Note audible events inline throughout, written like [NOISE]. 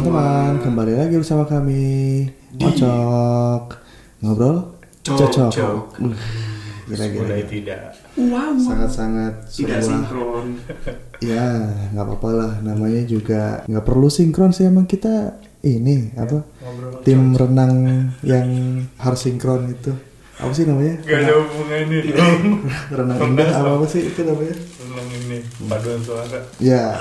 teman-teman kembali lagi bersama kami Cocok ngobrol cocok, Cocok. Gila-gila Mulai tidak. Wow. sangat-sangat Tidak sebuah sinkron. ya nggak apa-apa lah namanya juga nggak perlu sinkron sih emang kita ini apa Ngobrol. tim renang yang harus sinkron itu apa sih namanya Gak ada hubungannya Iya. dong. [LAUGHS] renang indah apa apa sih itu namanya Tentang ini paduan suara. ya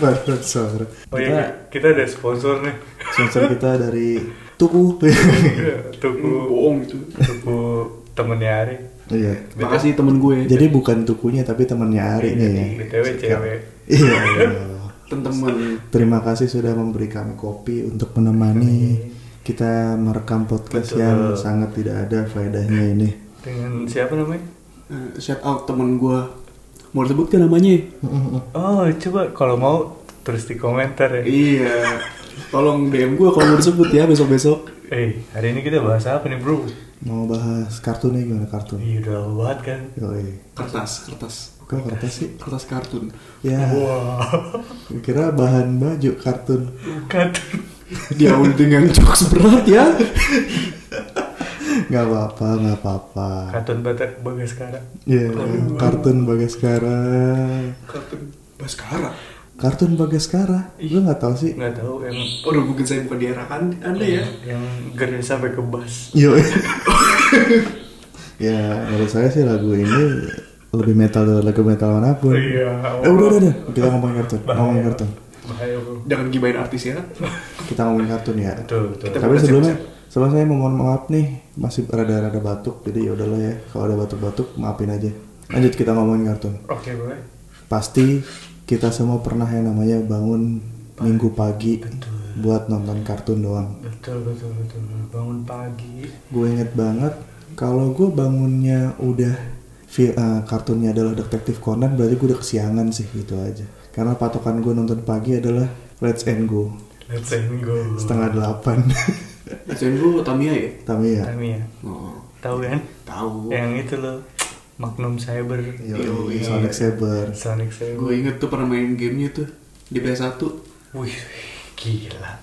Baru suara Oh kita iya, kita ada sponsor nih. sponsor [LAUGHS] kita dari Tuku Tuku Bohong itu. tuku temennya Ari. iya Makasih temen gue. Jadi bukan tukunya tapi temannya Ari nih. BTW cewek. Iya. Temen-temen. Terima kasih sudah memberi kami kopi untuk menemani kita merekam podcast Betul. yang sangat tidak ada faedahnya ini. Dengan siapa namanya? Eh, shout out temen gue. Mau disebutkan namanya? Oh, coba kalau mau tulis di komentar ya. Iya. Tolong DM gue kalau mau disebut ya besok-besok. Eh, hari ini kita bahas apa nih, Bro? Mau bahas kartunnya gimana kartun? Iya, udah lama banget kan. Yoi. Kertas, kertas. Kok kertas sih? Kertas kartun. Ya, Wah, [LAUGHS] kira bahan baju kartun. kan. Diawali dengan jokes berat ya. [LAUGHS] Gak apa-apa, gak apa-apa. Kartun batak bagas sekarang. Iya, kartun Bagaskara. Kartun Baskara. Kartun Bagaskara. Gue nggak tahu sih. Nggak tahu yang Udah mungkin saya bukan di arah kan anda ya. yang gede sampai ke bass. Yo. [LAUGHS] ya, menurut saya sih lagu ini lebih metal dari lagu metal mana pun. Iya. Eh udah udah udah, kita ngomongin kartun, Bahaya. ngomongin kartun. Bahaya, Bro. Jangan gibain artis ya. Kita ngomongin kartun ya. Betul, betul. Kita- Tapi sebelumnya, sebelum saya mohon maaf nih, masih rada-rada batuk, jadi ya udahlah ya. Kalau ada batuk-batuk, maafin aja. Lanjut kita ngomongin kartun. Oke, boleh. Pasti kita semua pernah yang namanya bangun minggu pagi buat nonton kartun doang. Betul, betul, betul. Bangun pagi. Gue inget banget kalau gue bangunnya udah eh, kartunnya adalah detektif Conan berarti gue udah kesiangan sih gitu aja. Karena patokan gue nonton pagi adalah Let's and Go Let's and go. setengah delapan. [LAUGHS] Ajain gue Tamiya ya. Tamiya. Tamiya. Oh, Tahu kan? tahu. Yang itu loh. Magnum Cyber. Yo, Yoi. Sonic Saber. Sonic Cyber. Gue inget tuh pernah main gamenya tuh di PS1. Wih, gila.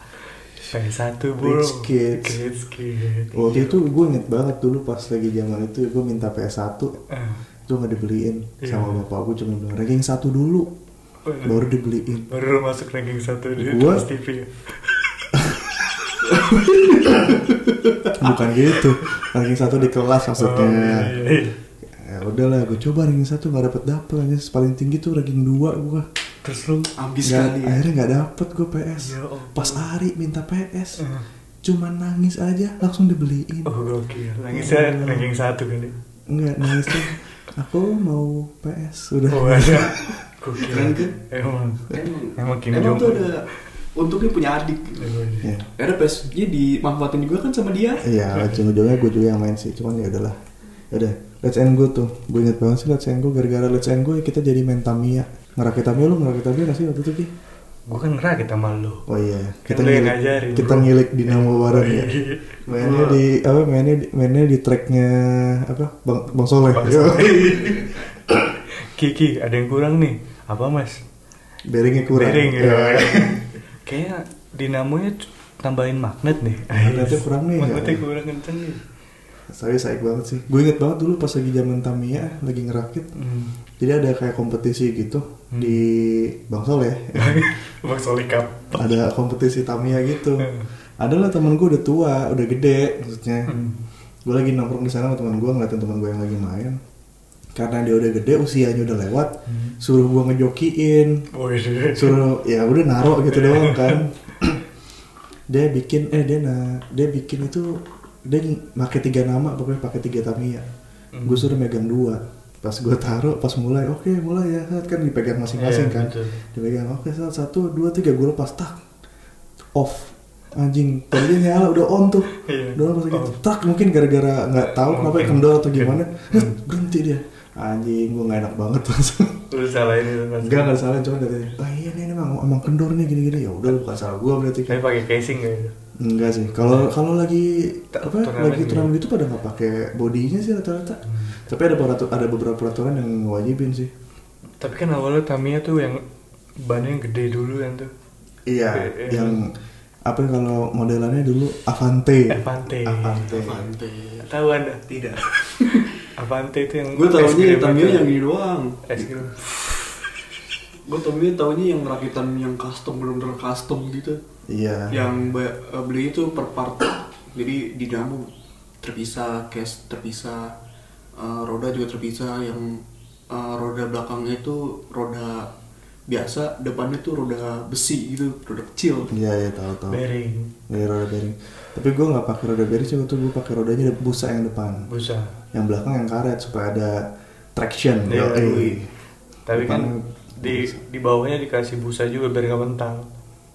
PS1 bro. Rich Kids. Kids, kids. Waktu itu gue inget banget dulu pas lagi zaman itu gue minta PS1 Eh, itu nggak dibeliin Iya. sama bapak gue cuma bilang ranking satu dulu baru dibeliin baru masuk ranking satu di Gua- TV. [LAUGHS] bukan gitu ranking satu di kelas maksudnya Oh, iya, iya. ya udahlah gue coba ranking satu nggak dapet dapet aja paling tinggi tuh ranking dua gue Terus lu Ambis Nggak- sekali. ya. akhirnya nggak dapet gue PS Ya pas Ari minta PS Eh. cuma nangis aja langsung dibeliin Oh gokil. Ranking ranking satu kali. Enggak nangis tuh [LAUGHS] aku mau PS udah Oh ada. Keren kan? Emang. Emang, Emang Kim emang tuh ada untungnya punya adik. ya Karena PS-nya dimanfaatin juga kan sama dia. Iya, ujung-ujungnya gue juga yang main sih, cuman ya udahlah. Ya Udah, Let's End Go tuh. Gue inget banget sih Let's End Go gara-gara Let's End Go ya kita jadi main Tamiya. Ngerakit Tamiya lu ngerakit Tamiya gak sih waktu itu Ki? Gue kan ngerakit sama lu. Oh iya, kita Kan ngilik, ngajarin, kita bro. ngilik dinamo bareng ya. Iya. Mainnya di apa? Mainnya di, mainnya di tracknya apa? Bang Bang Soleh. Bang. [LAUGHS] Soleh. Kiki, ada yang kurang nih. Apa mas? Bearingnya kurang. Bearing Ya. Ya. Kayaknya dinamonya tambahin magnet nih. Magnetnya kurang nih, Magnetnya ya. kurang kenceng nih. Saya sayang banget sih. Gue inget banget dulu pas lagi zaman Tamiya lagi ngerakit. Hmm. Jadi ada kayak kompetisi gitu Hmm. di Bang Soleh. [LAUGHS] Bang Solih Cup. ada kompetisi Tamiya gitu. Hmm. Adalah temen gue udah tua, udah gede maksudnya. Hmm. Gue lagi nongkrong di sana sama teman gue ngeliatin teman gue yang lagi main. Karena dia udah gede, usianya udah lewat, Hmm. suruh gue ngejokiin, Oh iya. suruh ya udah naro gitu doang kan. dia bikin eh dia nah dia bikin itu dia pakai tiga nama pokoknya pakai tiga Tamiya. Hmm. Gue suruh megang dua. Pas gue taruh, pas mulai, oke mulai ya, kan dipegang masing-masing Iya, kan. betul. Dipegang, oke satu, satu, dua, tiga, gue lepas, tak, off, anjing, tadi nyala udah on tuh, Iya. udah pas gitu, Oh. tak mungkin gara-gara nggak tahu kenapa Mungkin. kendor atau gimana, Hmm. berhenti dia, anjing, gue nggak enak banget langsung, Lu salah ini lu, Mas. enggak nggak salah cuma dari, ah iya nih emang, emang kendor nih gini-gini, ya udah bukan salah gue berarti kan, pakai casing gak itu? enggak sih, kalau kalau lagi apa lagi gitu. turnamen gitu pada nggak pakai bodinya sih rata-rata, tapi ada ada beberapa peraturan yang ngewajibin sih. Tapi kan awalnya Tamiya tuh yang bannya yang gede dulu kan tuh. Iya, eh. yang apa ya kalau modelannya dulu Avante. Avante. Avante. Avante. Tahu anda? Tidak. [LAUGHS] Avante itu yang Gue krim Tamiya yang ini doang. es krim. Gue taunya taunya yang rakitan yang custom bener-bener custom gitu. Iya. Yang eh, beli itu per part. Jadi dinamo terpisah, case terpisah, eh, roda juga terpisah. Yang eh, roda belakangnya itu roda biasa, depannya tuh roda besi gitu, roda kecil. Iya, iya tahu tahu. Bearing. Iya roda bearing. Tapi gue nggak pakai roda bearing sih, waktu gue pakai rodanya ada busa yang depan. Busa. Yang belakang yang karet supaya ada traction. Iya, Yoi. wih. Tapi kan Depan- di di bawahnya dikasih busa juga biar gak mental.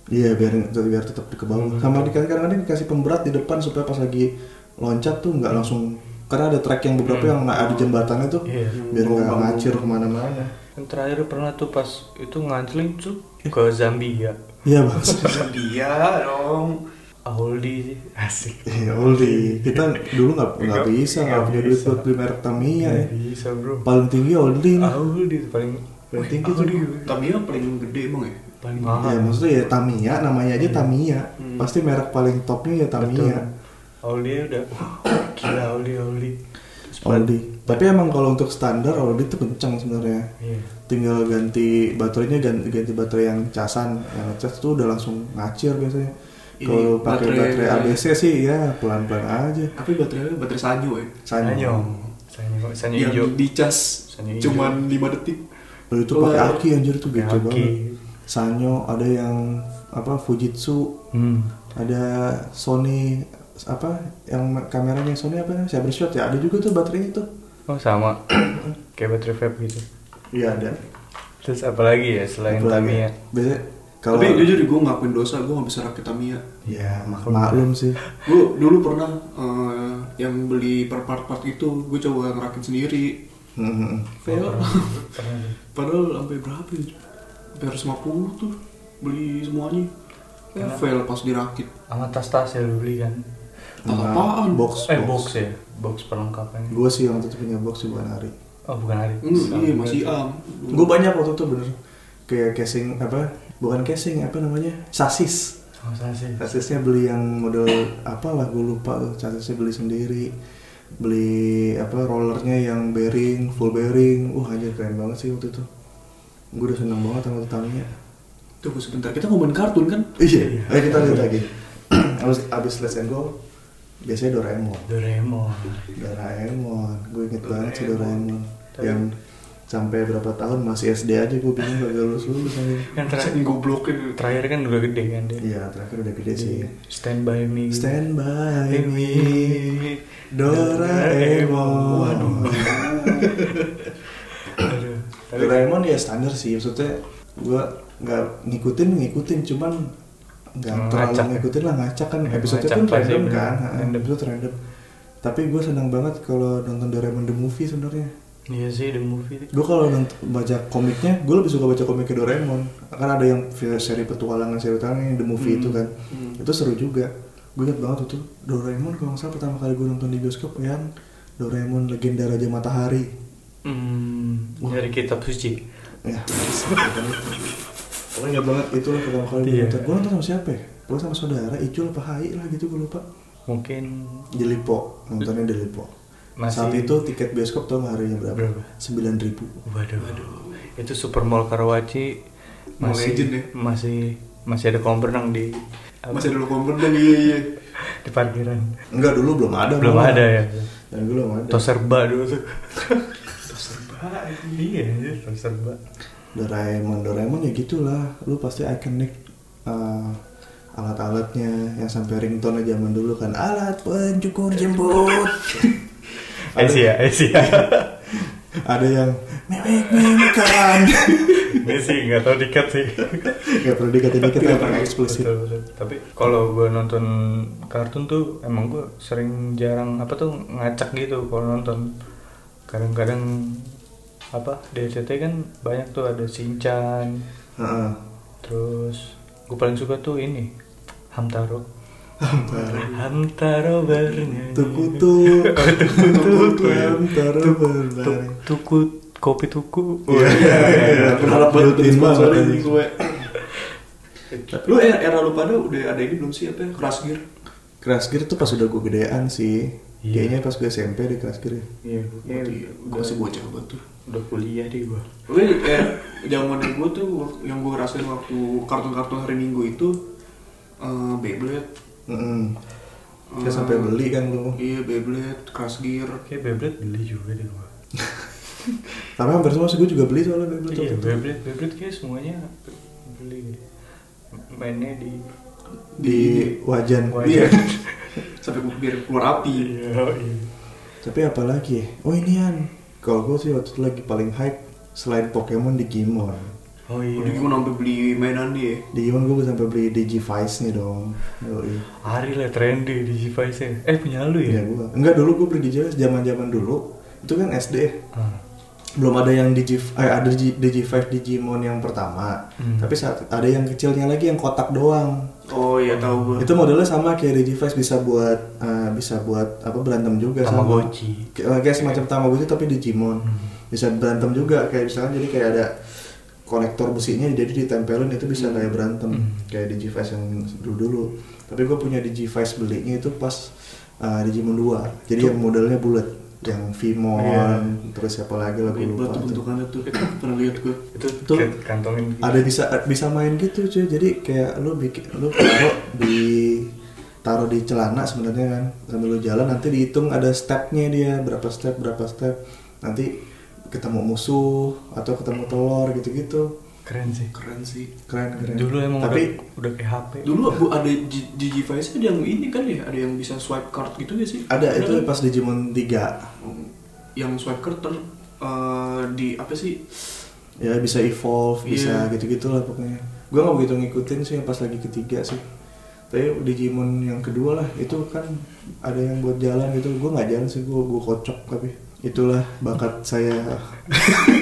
Iya biar biar tetap ke bawah. Hmm. Sama di kadang-kadang dikasih pemberat di depan supaya pas lagi loncat tuh nggak langsung karena ada track yang beberapa Hmm. yang nggak ada jembatannya tuh Iya. biar nggak ngacir ke mana-mana. Yang terakhir pernah tuh pas itu ngancelin tuh ke Zambia. Iya bang. Dia dong. Auldi sih asik. Iya. Kita dulu nggak nggak Nggak- bisa nggak punya duit buat beli merek Tamiya. ya. Bisa bro. Paling tinggi. Auldi tuh paling Paling tinggi Auldi. tuh. Tamiya paling gede emang ya? paling Ya mahal. maksudnya ya Tamiya namanya aja Tamiya. Hmm. Pasti merek paling topnya ya Tamiya. Auldi udah [COUGHS] gila Auldi Auldi. Oldie. Tapi emang kalau untuk standar Oldie tuh kencang sebenarnya. Iya. tinggal ganti baterainya ganti, ganti baterai yang casan yang cas tuh udah langsung ngacir biasanya Ini kalau pakai baterai- baterai ABC sih ya pelan pelan aja Tapi baterainya baterai Sanyo ya? Sanyo. Sanyo Sanyo yang hijau. dicas Sanyo hijau. cuman 5 detik. Lalu itu pakai aki anjir tuh gitu Aki. banget Sanyo ada yang apa Fujitsu Hmm. ada Sony apa yang kameranya Sony apa namanya Cybershot ya ada juga tuh baterainya tuh Oh sama. [CLEARS THROAT] Kayak baterai vape gitu. iya ada Terus apa lagi ya selain Apalagi? Tamiya? biasanya kalau Tapi jujur gue ngakuin dosa, gue gak bisa rakit Tamiya. ya mak maklum sih Gue dulu pernah eh, yang beli per part-part itu, gue coba ngerakit sendiri. Fail. Pernah deh. [LAUGHS] Padahal sampai berapa ya? Sampai harus 50 tuh beli semuanya. Ya, fail pas dirakit. Sama tas-tas ya lu beli kan? Apaan? box Eh box. ya, box perlengkapannya. gue sih yang itu punya box sih bukan hari. Oh bukan hari. Hmm, iya masih am. gue banyak waktu itu bener. Kayak casing apa bukan casing apa namanya? Sasis. Oh sih. sasisnya beli yang model [COUGHS] apa lah gue lupa tuh. Sasisnya beli sendiri. Beli apa rollernya yang bearing full bearing. Wah aja keren banget sih waktu itu. Gue udah seneng banget sama Tamiya Tunggu sebentar, kita ngomongin kartun kan? iya. Ayo kita lihat lagi. [COUGHS] Abis abis Let's and Go biasanya Doraemon Doraemon. Doraemon gue inget banget sih Doraemon. Doraemon Tapi- yang sampai berapa tahun masih SD aja gue bingung gak lulus lulus aja Yang terakhir, goblokin. terakhir kan udah gede kan dia. Iya terakhir udah gede sih. Stand by me. Stand by me, me. Doraemon. Waduh. [LAUGHS] Doraemon ya standar sih, maksudnya gue nggak ngikutin ngikutin cuman nggak Hmm, terlalu ngacak. ngikutin lah ngacak kan Ya, episode ngacak pun random bener. kan, Random. episode random. Tapi gue senang banget kalau nonton Doraemon the movie sebenarnya. Iya sih the movie. Gue kalau nont- baca komiknya, gue lebih suka baca komiknya Doraemon. Kan ada yang seri petualangan seri petualangan the movie Hmm. itu kan. Hmm. Itu seru juga. Gue inget banget itu Doraemon kalau nggak salah pertama kali gue nonton di bioskop yang Doraemon Legenda Raja Matahari. Hmm, dari kitab suci. Ya, [LAUGHS] Pokoknya ingat banget itu lah pertama kali gue Iya. nonton. Gue nonton sama siapa ya? Gue sama saudara, Icul apa Hai lah gitu gue lupa. Mungkin Di Lipo, nontonnya di Lipo. Masih- Saat itu tiket bioskop tau nggak harganya berapa? Berapa? Sembilan ribu. Waduh, waduh. Itu Super Mall Karawaci masih Legend ya? masih masih ada kolam renang di Masih dulu kompor dan iya iya. [LAUGHS] di parkiran. Enggak dulu belum ada. Belum malah. ada ya. Dan gue belum ada. Tos serba dulu tuh. [LAUGHS] iya, iya, tos serba. Doraemon, Doraemon ya gitulah. Lu pasti ikonik uh, alat-alatnya yang sampai ringtone zaman dulu kan alat pencukur jembut. [LAUGHS] Asia, Asia. [LAUGHS] Ada yang mewek mewekan. [LAUGHS] Ini sih nggak tahu dikat sih. Gak perlu dikit Tidak apa perlu eksplisit. Betul, betul. Tapi kalau gue nonton kartun tuh emang gue sering jarang apa tuh ngacak gitu kalau nonton. Kadang-kadang apa di RCTI kan banyak tuh ada Shinchan, Heeh. terus gue paling suka tuh ini Hamtaro. Hamtaro bernyanyi. Tukutu, [LAUGHS] tukutu, Tuku, taruh Tuk- berbaring. tuku kopi tuku. Iya, iya, iya. Berharap sponsornya anjing. nih gue. Lu era, lu pada udah ada ini belum sih apa ya? Crash Gear? Crash Gear tuh pas udah gue gedean sih. Iya. Kayaknya pas gue SMP deh Crash Gear. ya. Iya, Iya, gue masih bocah banget tuh. Udah kuliah deh gua. Oke, eh, zaman gue tuh yang gue rasain waktu kartun-kartun hari Minggu itu eh, Beyblade. Mm-mm. Kita Eh, sampai beli kan lu. Iya, Beyblade, Crash Gear. Kayak Beyblade beli juga deh gua. [LAUGHS] Tapi hampir semua sih gue juga beli soalnya Beyblade. Iya. Beyblade, Beyblade kayak semuanya beli. Mainnya di Di wajan. Wajan. Iya. [LAUGHS] Sampai gua biar keluar api. Iya, iya. Tapi apalagi ya? Oh ini kan. Kalau gue sih waktu itu lagi paling hype selain Pokemon Digimon. Oh iya. Udah gimana sampai beli mainan dia? Digimon gue sampai beli Digivice nih dong. Yoi. Ari lah trendy di G5 nya. Eh punya lu Iya ya? gua. Enggak dulu gue beli Digivice zaman-zaman dulu. Itu kan SD. Ah. Belum ada yang Digi eh, ada Digi, Digi5 Digimon yang pertama. Hmm. Tapi saat ada yang kecilnya lagi yang kotak doang. Oh iya tahu gue. Itu modelnya sama kayak Digivice bisa buat eh, bisa buat apa berantem juga sama. Tamagotchi. Kayak, kayak semacam Tamagotchi tapi Digimon. Hmm. Bisa berantem juga kayak misalkan jadi kayak ada konektor besinya jadi ditempelin itu bisa kayak berantem Hmm. kayak Digivice yang dulu-dulu. Tapi gue punya Digivice belinya itu pas uh, Digimon 2. Jadi yang modelnya bulat, yang Vimon, Iya. terus siapa lagi gue Hebat lupa. tuh tuh. bentukannya tuh. Pernah lihat gue. Itu Tuh. kayak kantongin gitu. Ada bisa bisa main gitu cuy. Jadi kayak lu bikin lu taruh di taruh di celana sebenarnya kan sambil lu jalan nanti dihitung ada stepnya dia berapa step berapa step nanti ketemu musuh atau ketemu telur gitu-gitu Keren sih. Keren sih. keren keren Dulu emang tapi udah, udah kayak HP. Dulu bu ada G- Digivice ada yang ini kan ya, ada yang bisa swipe card gitu gak sih? ada itu kan? pas Digimon 3 yang swipe card ter eh, di apa sih? ya bisa evolve bisa Iya. gitu-gitu lah pokoknya gue gak begitu ngikutin sih yang pas lagi ketiga sih tapi Digimon yang kedua lah itu kan ada yang buat jalan gitu gue nggak jalan sih gue gue kocok tapi itulah bakat saya [LAUGHS]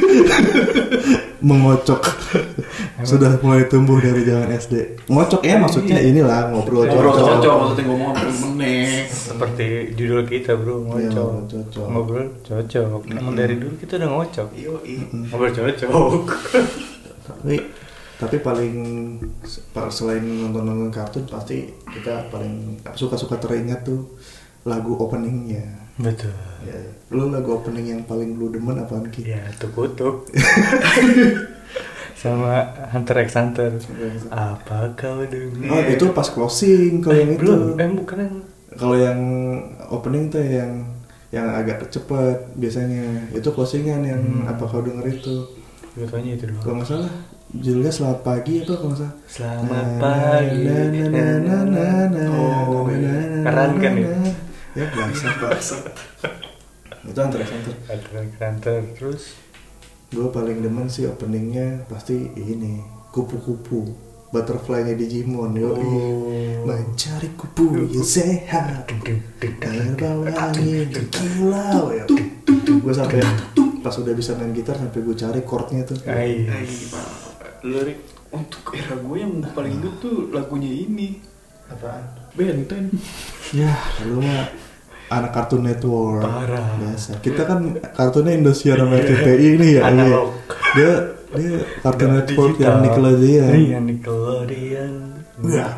mengocok sudah mulai tumbuh dari zaman SD ngocok ya maksudnya inilah ngobrol Ngobrol cocok cocok maksudnya ngomong apa meneh. Seperti judul kita bro, Iya, ngocok. ngobrol cocok. Ngobrol cocok. Emang dari dulu kita udah ngocok. Iya, iya. Ngobrol cocok. tapi tapi paling pa- selain nonton-nonton kartun pasti kita paling suka-suka teringat tuh lagu openingnya Betul. ya lu lagu opening yang paling lu demen apaan Ki? Ya, tukutuk. [LAUGHS] Sama Hunter x Hunter. Apa kau dengar? oh itu pas closing kalau yang eh, belum. itu Eh, bukan yang kalau yang opening tuh yang yang agak cepet biasanya itu closingan yang Hmm. apa kau denger itu gue tanya itu doang. kalau nggak salah judulnya selamat pagi apa kalau nggak salah Selamat pagi. na, na, na, na, na, na, Oh, na, na, na, Keren kan ya? ya bangsa itu antara center Hunter. X Hunter terus? Gue paling demen sih openingnya pasti ini kupu-kupu. Butterfly-nya Digimon yo Oh. mencari kupu yang sehat. Terbawa angin kilau ya gue sampai pas udah bisa main gitar sampai gue cari chordnya tuh. Ai. Ay, Pak. Lirik untuk era gue yang paling good tuh lagunya ini. apaan? Benten. ya lu mah anak kartun network Parah. biasa kita kan kartunnya Indosiar sama RCTI ini ya Analog. dia dia kartun Nggak network digital. yang Nickelodeon Iya, Nickelodeon. Wah.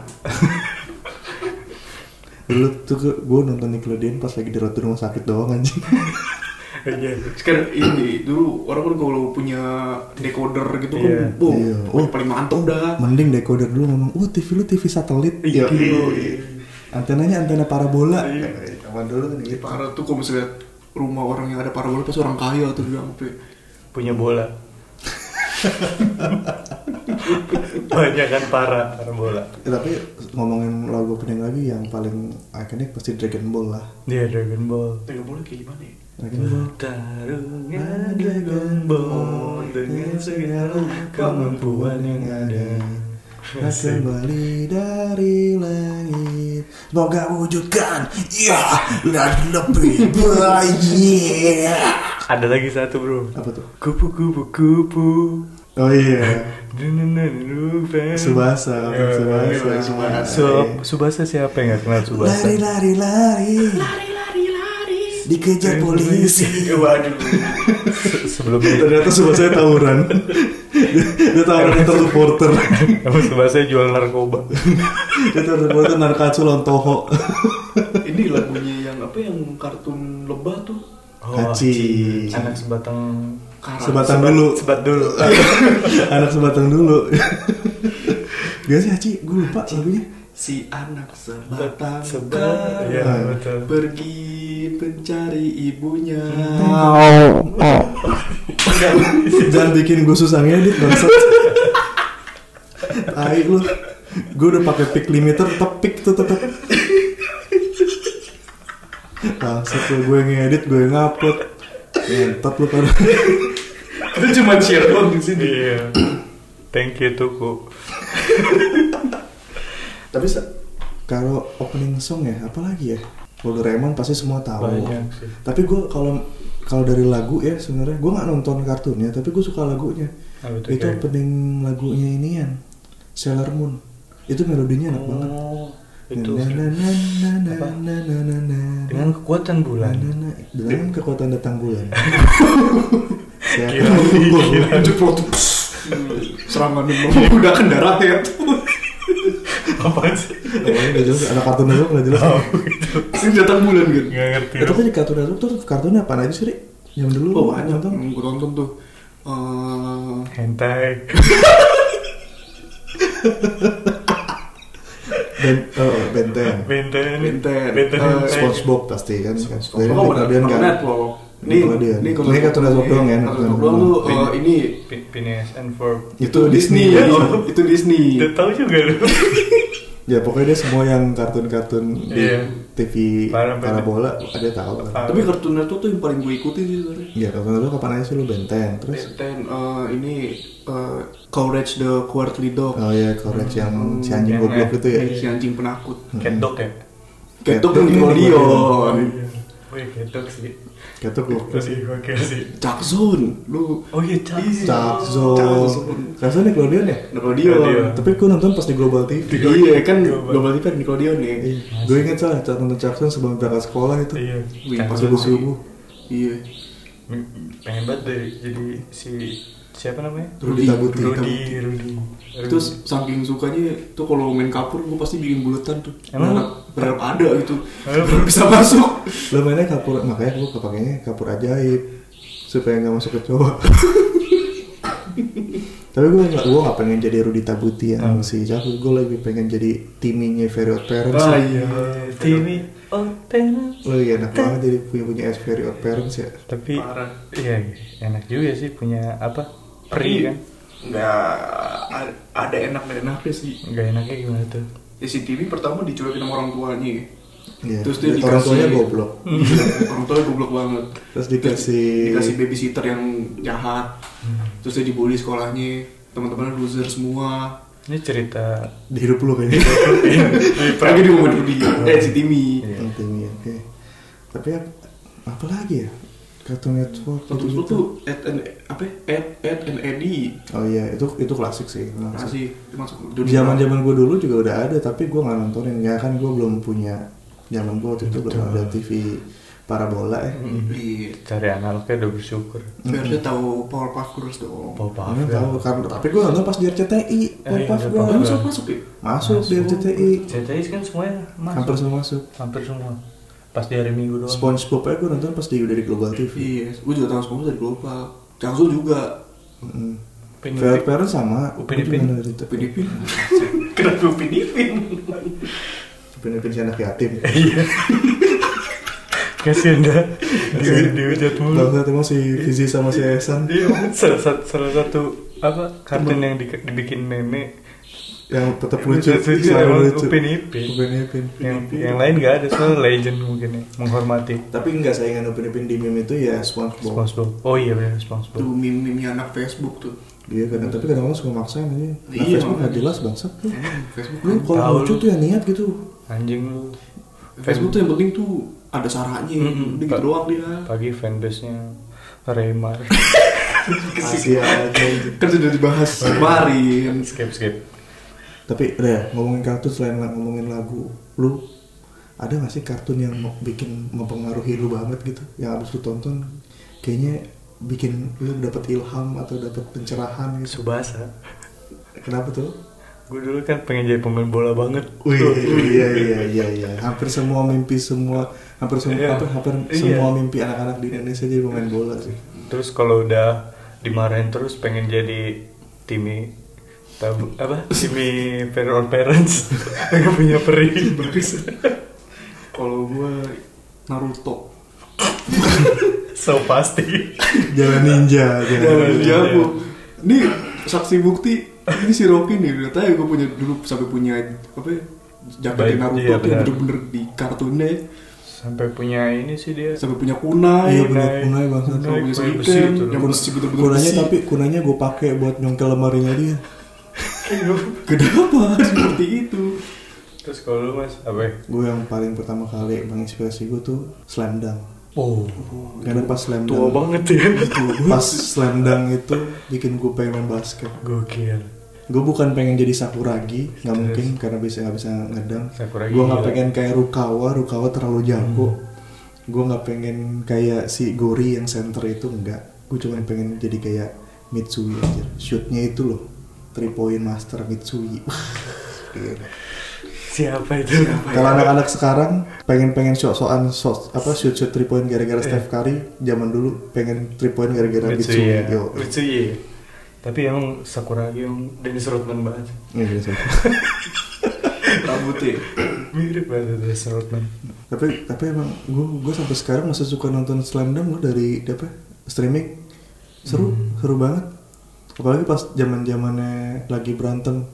dulu tuh gue nonton Nickelodeon pas lagi di rumah sakit doang anjing Iya. Sekarang ini dulu orang kan kalau punya decoder gitu kan, Iya. wow, Iya. oh, paling mantap dah. mending decoder dulu ngomong oh TV lu TV satelit Iya. Iya. antenanya antena parabola Iya. Zaman dulu kan gitu Parah tuh kalau misalnya rumah orang yang ada parabola pasti orang kaya tuh dia sampai Punya bola. Banyak kan parah, parah bola. Eh, tapi ngomongin lagu opening lagi yang paling ikonik pasti Dragon Ball lah Dia Dragon Ball. Dragon Ball kayak gimana ya? Dragon Ball Tarungnya Dragon Ball dengan segala kemampuan yang ada. Kembali dari langit Semoga wujudkan Ya Dan lebih baik Ada lagi satu bro. Apa tuh? Kupu kupu kupu. Oh iya Subasa. Subasa Subasa Subasa. Sub, Subasa siapa yang gak kenal Subasa? Lari lari lari dikejar polisi. [LAUGHS] Waduh. Se- sebelum itu Ternyata sobat saya tawuran. [LAUGHS] Dia tawuran antar supporter. kamu [LAUGHS] sebelah saya jual narkoba Dia antar supporter narkacu lontoho. Ini lagunya yang apa yang kartun lebah tuh? Haji. anak sebatang Karang. Sebatang dulu. sebat dulu Anak sebatang dulu. Dia sih Haji, gue lupa lagunya. Si anak sebatang sebat kara ya betul pergi mencari ibunya. Jangan bikin gue susah ngedit bangsat. Tai lu. Gue udah pakai pick limiter tetap pick tuh tetap. Bangsat lu gue ngedit, gue ngupload. Ngentot lu pada. Itu cuma share doang di sini. iya thank you tuku Tapi kalau opening song ya, apa lagi ya? Doraemon pasti semua tahu. banyak sih Tapi gue kalau kalau dari lagu ya sebenarnya gue nggak nonton kartunnya, tapi gue suka lagunya. Apa tuh, itu kayak? opening lagunya ini yang Sailor Moon. Itu melodinya enak banget. oh itu na, na. dengan kekuatan bulan dengan kekuatan datang bulan. [LAUGHS] Siapa? Gila, gila. Jeplot. Serangan menggunakan darah ya. Apa sih nggak jelas. Anak kartun itu nggak jelas. oh gitu Ini datang bulan kan. nggak ngerti Itu kan di kartun itu tuh kartunnya apa aja sih, Rik? Yang dulu Oh lu banyak nonton. Hmm, Gue tonton tuh. Eh, hentai Ben, oh, Benten. benten Benten. benten Eh, hentai. SpongeBob pasti kan. Dari Oh, Nickelodeon kan. Network. Ini ini Ini Cartoon Network doang ya, Cartoon Network eh, ini Phineas and Ferb Itu Disney. Oh, Itu Disney. udah tahu juga lu [LAUGHS] Ya pokoknya dia semua yang kartun-kartun di Iya. TV Para- parabola ada tahu kan. Tapi Cartoon Network tuh yang paling gue ikuti sih sebenarnya. Iya, kartun itu kapan aja sih lu Benten. Terus Benten eh, ini eh, Courage the Cowardly Dog. oh ya Courage yang si anjing goblok itu ya. Si anjing penakut. cat dog ya Cat Dog Nickelodeon. Wih, cat dog sih Kayak tuh itu gokil sih Chuck Zone. Lu oh iya Cak Zone. Zone. Rasanya Nickelodeon ya? Nickelodeon. Tapi gue nonton pas di Global TV. Iya kan Global. Global TV ada Nickelodeon ya. Iya. Gue inget salah, Cak nonton Cak Zone sebelum berangkat sekolah itu. iya pas. Subuh-subuh. Iya. pengen banget deh jadi si siapa namanya Rudi Tabuti. Rudi Rudi Terus saking sukanya tuh kalau main kapur gue pasti bikin buletan tuh. Emang? Berharap, berharap ada gitu. Berharap bisa masuk. Lo mainnya kapur, makanya gue kepakainya kapur ajaib supaya nggak masuk ke cowok. [LAUGHS] Tapi gue gak, gue gak pengen jadi Rudi Tabuti yang Hmm. si Jahu Gue lebih pengen jadi timinya Very Odd Parents ya. iya. TV oh Lo iya enak banget jadi punya punya Odd Parents ya tapi Parah. iya enak juga sih punya apa peri kan Nggak ada, ada enak dan enaknya sih. nggak enaknya gimana tuh Ya si TV pertama dicuekin sama orang tuanya. Iya. Terus dia Orang tuanya dikasih- goblok [LAUGHS] orang tuanya goblok banget. Terus dikasih dikasih babysitter yang jahat. Terus dia dibully sekolahnya. Teman-temannya loser semua. ini cerita Di hidup lu kayaknya [LAUGHS] Lagi di momen Rudy. Eh si Timmy. Iya. Tinggi oke Tapi ap- apa lagi ya Cartoon Network gitu-gitu. itu tuh Ed and apa? Ed Ed and Eddie. Oh iya itu itu klasik sih. Masih masuk dunia. Zaman zaman gue dulu juga udah ada tapi gue nggak nontonin ya kan gue belum punya zaman gue waktu itu belum ada TV parabola ya. Iya. cari analognya udah bersyukur Harusnya tahu Powerpuff Girls dong. Papa Nggak tahu kan tapi gue nonton pas di RCTI Powerpuff iya, Girls. Powerpuff masuk masuk ya? masuk di RCTI CTI kan semuanya masuk hampir semua masuk hampir semua pas di hari minggu doang SpongeBob aja gue nonton pas di udah di Global TV Iya, gue juga tahu semua dari global. Changsu juga. Mm. Upin Fair sama Upin Ipin. dari. Upin Ipin. [LAUGHS] Kenapa Upin Ipin? Upin Ipin si anak yatim [LAUGHS] Iya. Kasian dah. Di dihujat mulu. Bangsa emang si Fizi sama si Esan Iya, salah, satu- salah satu apa kartun yang di- dibikin meme yang tetap lucu, Lucu. Upin Ipin. Upin Ipin. yang yang lain nggak ada soalnya legend mungkin ya menghormati Tapi enggak saingan Upin Ipin di meme itu ya SpongeBob. SpongeBob oh iya benar Tuh SpongeBob meme-meme anak Facebook tuh. Iya kadang tapi kadang-kadang suka maksain aja. Nah, Iya, Facebook nggak jelas bangsat lu. Emang Facebook Lu kalau Tahu lucu lu. tuh ya niat gitu. anjing lu Facebook tuh yang penting tuh ada saranya. Mm-mm. Udah gitu doang dia. pagi fanbase nya Raymar [LAUGHS] Asia aja. Kan sudah dibahas kemarin. skip skip Tapi udah ya, ngomongin kartun selain la- ngomongin lagu, lu ada gak sih kartun yang mau bikin mempengaruhi lu banget gitu yang abis lu tonton kayaknya bikin lu dapet ilham atau dapet pencerahan gitu Subasa kenapa tuh gue dulu kan pengen jadi pemain bola banget Wih, iya iya iya iya. Hampir semua mimpi semua hampir semua Iya. hampir, hampir Iya. semua mimpi anak-anak di Indonesia jadi pemain bola sih. terus kalau udah dimarahin terus pengen jadi timi tabu apa timi parent parents [LAUGHS] pengen punya peri Kalau gue Naruto. [LAUGHS] so pasti Jalan ninja, jalan Jalan ninja. Jago. Ini saksi bukti. Ini si Rocky nih. Udah tahu gue punya dulu sampai punya apa ya? Jaket Naruto iya, tuh benar. bener-bener di kartunnya. sampai punya ini sih dia Sampai punya kunai. Iya, punya Kunai. kunai banget. Sampai Kunai, punya kunai besi seiken. itu. Yang bener bener-bener Kunanya besi. tapi kunanya gue pakai buat nyongkel lemarinya dia. Kenapa seperti itu? terus kalau lu mas apa ya? Gue yang paling pertama kali menginspirasi gue tuh Slam Dunk. oh Karena pas Slam tua Dunk, banget ya pas Slam Dunk itu bikin gue pengen main basket. gokil Gue bukan pengen jadi Sakuragi, nggak mungkin karena bisa nggak bisa ngedang. Sakuragi Gue nggak pengen kayak Rukawa, Rukawa terlalu jago. Hmm. Gue nggak pengen kayak si Gori yang center itu enggak. Gue cuma pengen jadi kayak Mitsui aja. Shootnya itu loh, three point master Mitsui. Siapa itu Kalau anak-anak sekarang pengen-pengen shot-shotan shot apa shoot shoot three point gara-gara Steph Curry, zaman dulu pengen three point gara-gara Mitsui. Mitsuya Yo. Mitsuya tapi emang Sakuragi yang Dennis Rodman banget Iya, [LAUGHS] iya. Rambutnya. mirip banget Dennis Rodman tapi tapi emang gue gue sampai sekarang masih suka nonton Slam Dunk dari apa streaming seru seru banget apalagi pas zaman zamannya lagi berantem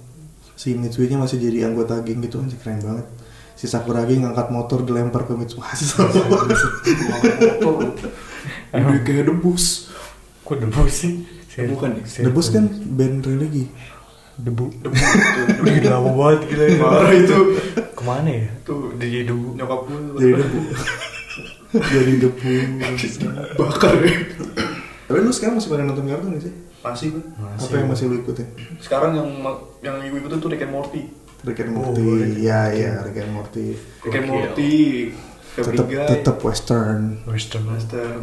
si Mitsui-nya masih jadi anggota geng gitu anjir keren banget si Sakuragi ngangkat motor dilempar ke Mitsui Wah, seru banget. Motor. Udah kayak debus. kok debu sih Bukan nih. Debus kan band religi debu debu udah lama banget gila ya. Parah itu. ke mana ya Tuh. udah jadi debu Nyokap gue jadi debu jadi debu bakar ya. tapi lu sekarang masih pada nonton kartun gak sih Masih gue. Masih. apa yang masih lu ikutin Sekarang yang yang ibu ikutin tuh Rick and Morty. Rick and Oh, Morty Rick and ya Morty. ya Rick and Morty Rick and. Morty. Tetap Guy. tetap western western Western.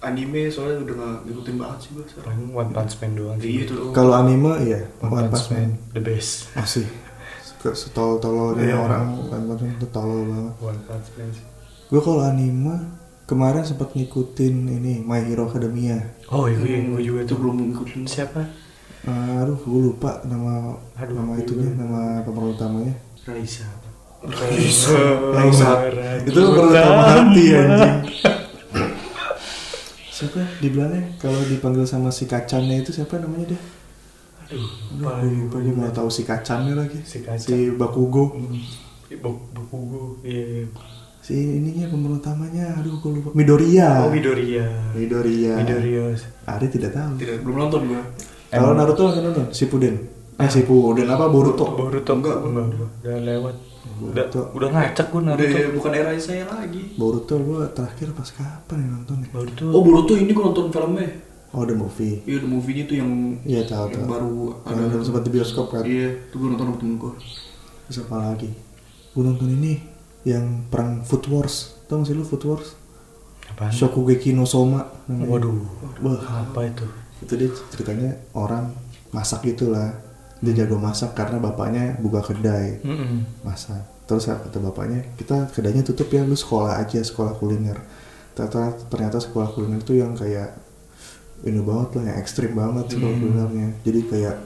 Anime soalnya udah gak ngikutin banget sih gue sekarang. One Punch Man doang Iya itu doang. Kalau anime ya One, Punch Man the best masih setol-tololnya Iya. orang One Punch Man itu tolol banget. One Punch Man sih Gue kalau anime kemarin sempat ngikutin ini My Hero Academia. oh iya gue juga itu tuh belum ngikutin siapa Eh, aduh, gue lupa nama Aduh, nama aku itunya, juga. nama pemeran utamanya. Raisa Raisa. Raisa. Itu pemeran utama hati anjing. [LAUGHS] siapa di belakangnya kalau dipanggil sama si kacannya itu siapa namanya dia? aduh Aduh, gue lupa dia mau tahu si kacannya lagi. Si Kacan. Si Bakugo. buku gue iya iya. Si ininya pemeran utamanya, aduh gue lupa. Midoriya. oh Midoriya Midoriya. Midoriya Ari tidak tahu. Tidak, belum nonton gue. Kalau Naruto nggak nonton? Shippuden. Eh Shippuden apa Boruto? Boruto Enggak, enggak enggak udah lewat udah Boruto. udah ngacak gue Udah Naruto bukan era saya lagi. Boruto gua terakhir pas kapan ya nonton ya? Boruto Oh Boruto ini gue nonton filmnya. Oh the movie. Iya, the movie-nya tuh yang Iya tahu yang tahu. baru Yang ada sempat di bioskop kan. Iya, itu gue nonton sama temen gue. Terus apa lagi? Gua nonton ini yang perang Food Wars. Tahu nggak sih lu Food Wars? apaan Shokugeki no Soma. namanya. waduh Wah, apa itu itu dia ceritanya orang masak gitu lah. Dia jago masak karena bapaknya buka kedai Mm-mm. masak. Terus kata bapaknya, kita kedainya tutup ya, lu sekolah aja, sekolah kuliner. Ternyata, ternyata sekolah kuliner itu yang kayak ini banget lah, yang ekstrim banget sekolah Hmm. kulinernya. Jadi kayak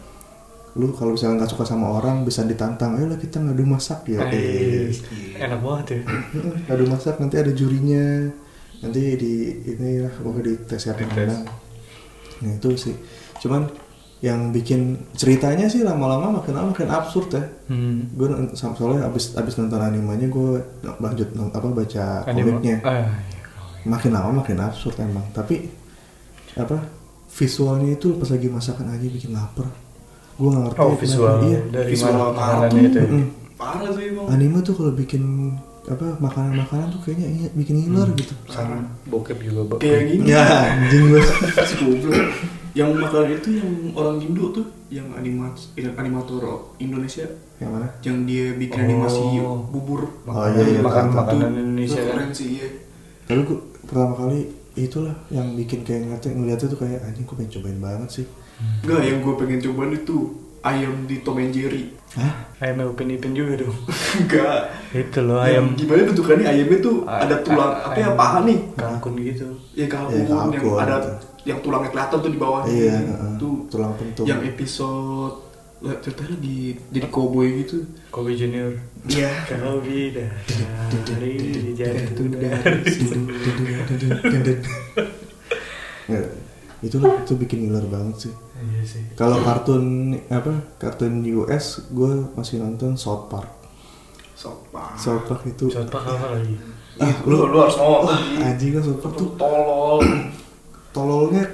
lu kalau misalnya nggak suka sama orang bisa ditantang, ayo lah kita ngadu masak ya. Eh, enak banget ya ngadu masak nanti ada jurinya, nanti di ini lah pokoknya di tes ya Dites. menang. Nah itu sih, cuman yang bikin ceritanya sih lama-lama makin lama makin absurd ya hmm. gue soalnya abis abis nonton animenya gue lanjut apa baca komiknya ah, iya. makin lama makin absurd emang tapi apa visualnya itu pas lagi masakan aja bikin lapar gue nggak ngerti oh visual. Iya. Dari Visual mana makanannya itu ya? Mm-mm. Parah sih emang. anime tuh kalau bikin apa makanan-makanan tuh kayaknya iya, bikin ngiler gitu. Sama. Bokep juga bokep kayak gini. Ya anjing [LAUGHS] goblok. Yang makanan itu yang orang Indo tuh yang animat animator Indonesia. Yang mana? Yang dia bikin Oh. animasi bubur. Oh, iya, iya, makan makanan Indonesia kan? Keren sih iya. Tapi gua pertama kali itulah yang bikin kayak ngeliatnya ngeliatnya tuh kayak anjing gue pengen cobain banget sih Enggak, yang gue pengen cobain itu ayam di Tom and Jerry. Hah? ayam upin ipin juga dong. [LAUGHS] Enggak itu loh ayam ayam. gimana bentukannya? Ayamnya tuh Ay- ada tulang ay- apa ya paha nih? Kalkun gitu. Ya kalkun Ya, yang ada gitu. yang tulangnya kelihatan tuh di bawahnya iya heeh. tuh tulang pentung. yang episode ceritanya di jadi cowboy gitu. Kobe Junior. Iya. Kau bidadari jatuh dari Itulah itu bikin ngiler banget sih. Iya sih. Kalau kartun apa kartun US gue masih nonton South Park. Sopan South Park itu. South Park apa lagi? Ah, lu lu harus nonton wah, anjing kan South Park tuh. Tolol. Tololnya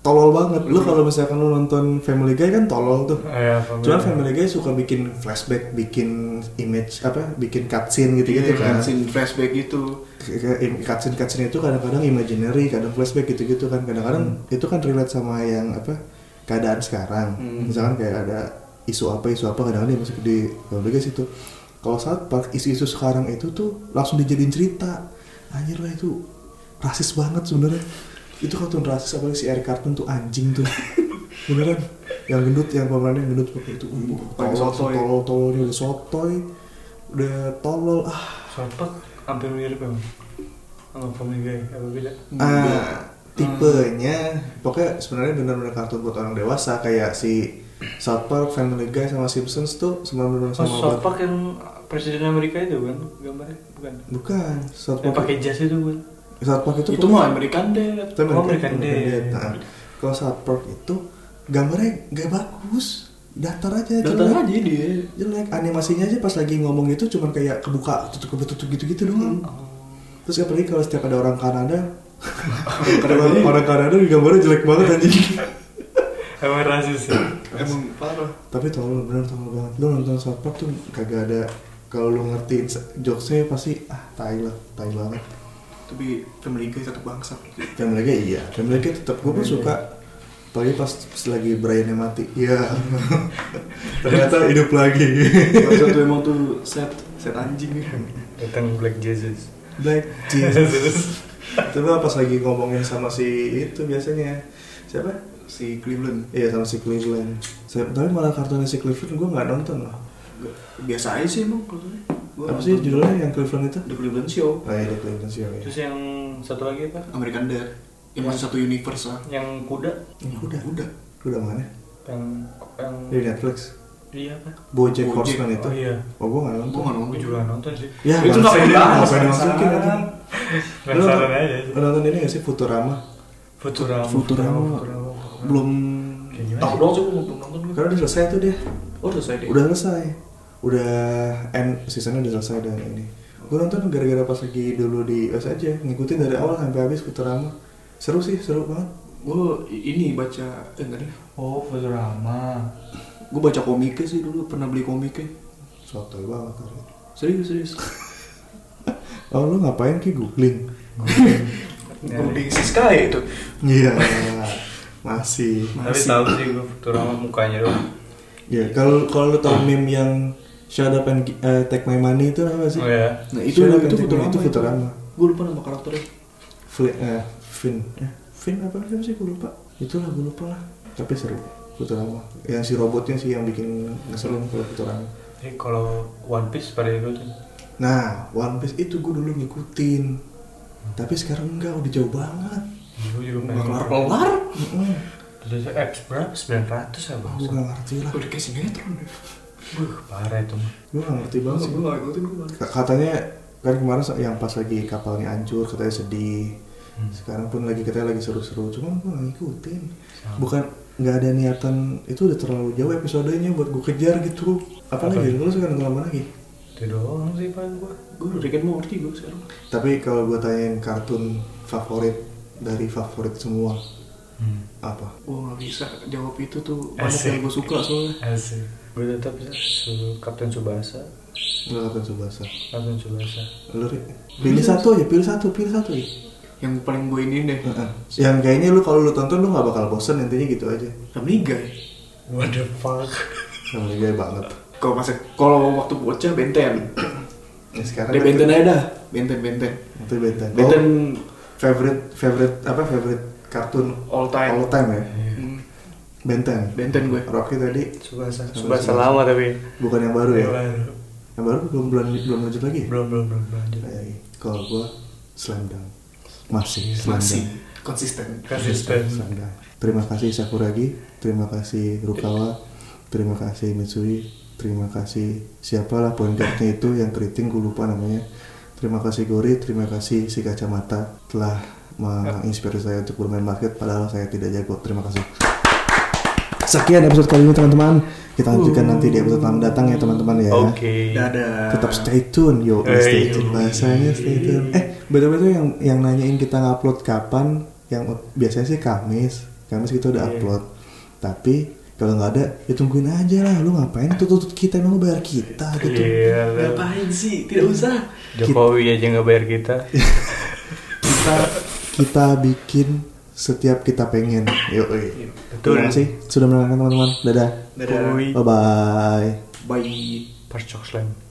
tolol banget lu kalau misalkan lu nonton Family Guy kan tolol tuh Ayah, Cuman Family Guy suka bikin flashback, bikin image apa, bikin cutscene gitu-gitu Iya, kan. scene flashback gitu Kayak im- Cutscene-cutscene itu kadang-kadang imaginary, kadang flashback gitu-gitu kan. Kadang-kadang itu kan relate sama yang apa keadaan sekarang. Hmm. Misalkan kayak ada isu apa, isu apa kadang-kadang dia masuk di Family Guy situ. Kalau saat Park isu-isu sekarang itu tuh langsung dijadiin cerita. Anjir lah itu rasis banget sebenarnya. Itu kartun rasis apalagi si Eric Cartman tuh anjing tuh. Beneran. Yang gendut yang pemerannya yang gendut pakai itu. Pakai tolol sotoy. tolol tololnya udah sotoy. Udah tolol ah. South Park hampir mirip emang sama Family Guy apa beda? Ah tipenya pokoknya sebenarnya benar-benar kartun buat orang dewasa kayak si South Park, Family Guy sama Simpsons tuh sebenarnya oh, sama South banget. Park yang presiden Amerika itu kan gambarnya? Bukan? Bukan South yang Park pakai jas itu kan South Park itu itu mah American Dad. Itu Oh, American Dad. Nah, kalau South Park itu gambarnya gak bagus. Datar aja datang jelek. aja dia. Jelek. Animasinya aja pas lagi ngomong itu cuman kayak kebuka tutup kebuka tutup gitu gitu doang terus apalagi kalau setiap ada orang Kanada. [LAUGHS] Orang, orang Kanada di gambarnya jelek banget [LAUGHS] anjing. Emang rasis ya? Emang parah. Tapi tolol bener tolol banget. Lu nonton South Park tuh kagak ada kalau lu ngertiin se- jokesnya pasti ah tai lah tai banget tapi Family Guy tetap bangsat. Family Guy iya. Family Guy tetap gue pun suka apalagi pas, pas lagi Brian mati. Iya. [LAUGHS] Ternyata hidup lagi. Bangsat tuh emang tuh set set anjing. Datang Black Jesus. Black [LAUGHS] Jesus. Tapi pas lagi ngomongin sama si itu biasanya siapa? Si Cleveland. Iya sama si Cleveland. Saya- tapi malah kartunnya si Cleveland gue nggak nonton loh. Biasa aja sih emang kalau gua apa sih nonton judulnya yang Cleveland itu? The Cleveland Show. Oh iya The Cleveland Show ya terus yang satu lagi apa? American Dad. Yang masih satu universe lah. yang kuda. Yang kuda? Kuda. Kuda mana? Yang yang di Netflix. Iya apa? Bojack Bojack, Horseman itu. Oh iya. Oh gue nggak nonton. Gua nggak nonton. Gue juga nonton sih. Ya Itu bangsa, ngapain dibahas? ngapain dimasukin aja Lu penasaran nonton- aja lu nonton ini gak sih? Futurama. Futurama. Futurama. belum Kayak gimana tahu dong sih gua belum nonton karena udah selesai tuh dia. Oh selesai deh. Udah selesai udah end seasonnya udah selesai dan ini. Gue nonton gara-gara pas lagi dulu di US aja ngikutin dari awal sampai habis Futurama seru sih seru banget. Gua i- ini baca eh enggak deh. Oh Futurama gua baca komiknya sih dulu pernah beli komiknya. Sotoy banget hari itu. serius serius. [LAUGHS] Oh lu ngapain ki? Googling. Googling. [LAUGHS] Siska ya itu. Iya. [LAUGHS] Masih. Tapi Masih. tahu sih gue Futurama mukanya doang. Ya kalau kalau lu tau meme yang Shut up and eh, take my money itu apa sih? oh ya nah itu Shut up itu and take my- Futurama itu Futurama. gue lupa nama karakternya Fli, eh, Finn, eh, Finn apa siapa sih gue lupa. Itulah gue lupa lah. Tapi seru. Futurama. Yang si robotnya sih yang bikin ngeselin kalau Futurama. jadi kalau One Piece pada ikutin Nah, One Piece itu gue dulu ngikutin. Tapi sekarang enggak, udah jauh banget. gue juga pengen kelar Heeh. terus apps berapa 900 ya Oh, bang gue gak ngerti lah. udah kayak sinetron deh Buh, parah itu mah Gue gak ngerti banget sih. gue nggak ikutin gue Katanya kan kemarin yang pas lagi kapalnya hancur katanya sedih. Hmm. Sekarang pun lagi katanya lagi seru-seru. Cuma gue gak ngikutin. Sama. Bukan nggak ada niatan itu udah terlalu jauh episodenya buat gue kejar gitu. Apa, Apa? lagi? Lu sekarang nonton apa lagi? itu doang sih paling gue gue Rick and Morty gue sekarang Tapi kalau gue tanyain kartun favorit dari favorit semua hmm. Apa? gue nggak bisa jawab itu tuh banyak yang gue suka soalnya Asik. Gue tetap su Kapten Subasa Enggak Kapten Subasa. Kapten Subasa. Lu pilih satu aja, pilih satu, pilih satu ya. yang paling gue ini deh Heeh. Yang kayaknya lu kalau lu tonton lu nggak bakal bosen intinya gitu aja. Family Guy What the fuck? Sama gaya banget. kalau masa kalau waktu bocah Benten Ya, sekarang Dia kan- Benten aja dah Benten Benten Itu Benten. Benten Oh, favorite favorite apa favorite kartun all time all time ya? Hmm, Benten. Benten gue Rocky tadi Subasa. Subasa. Subasa lama tapi. bukan yang baru ya? Yang baru. Yang baru belum belum belum lanjut lagi. Belum belum belum belum lanjut. Iya. Kalau gua slam dunk. Masih slam masih konsisten Konsisten. Slam dunk. Terima kasih Sakuragi, terima kasih Rukawa, terima kasih Mitsui, terima kasih siapalah point guardnya itu yang keriting gue lupa namanya. Terima kasih Gori, terima kasih si kacamata telah menginspirasi saya untuk bermain basket padahal saya tidak jago. Terima kasih. Sekian episode kali ini teman-teman. Kita lanjutkan nanti di episode mendatang ya teman-teman ya. Oke. dadah Tetap stay tune yo, Eh, stay yo. tune bahasanya stay tune. Eh, betul-betul yang yang nanyain kita ngupload kapan? Yang biasanya sih Kamis, Kamis kita udah Iya. upload. Tapi kalau nggak ada, ya tungguin aja lah. Lu ngapain tutut kita emang lu bayar kita gitu. Iya. lah. ngapain sih tidak usah Jokowi aja nggak bayar kita. [LAUGHS] Kita kita bikin setiap kita pengen. Yo, Betul. Terima kasih sudah mendengarkan teman-teman. Dadah. dadah. Bye bye. bye Parcok Slam.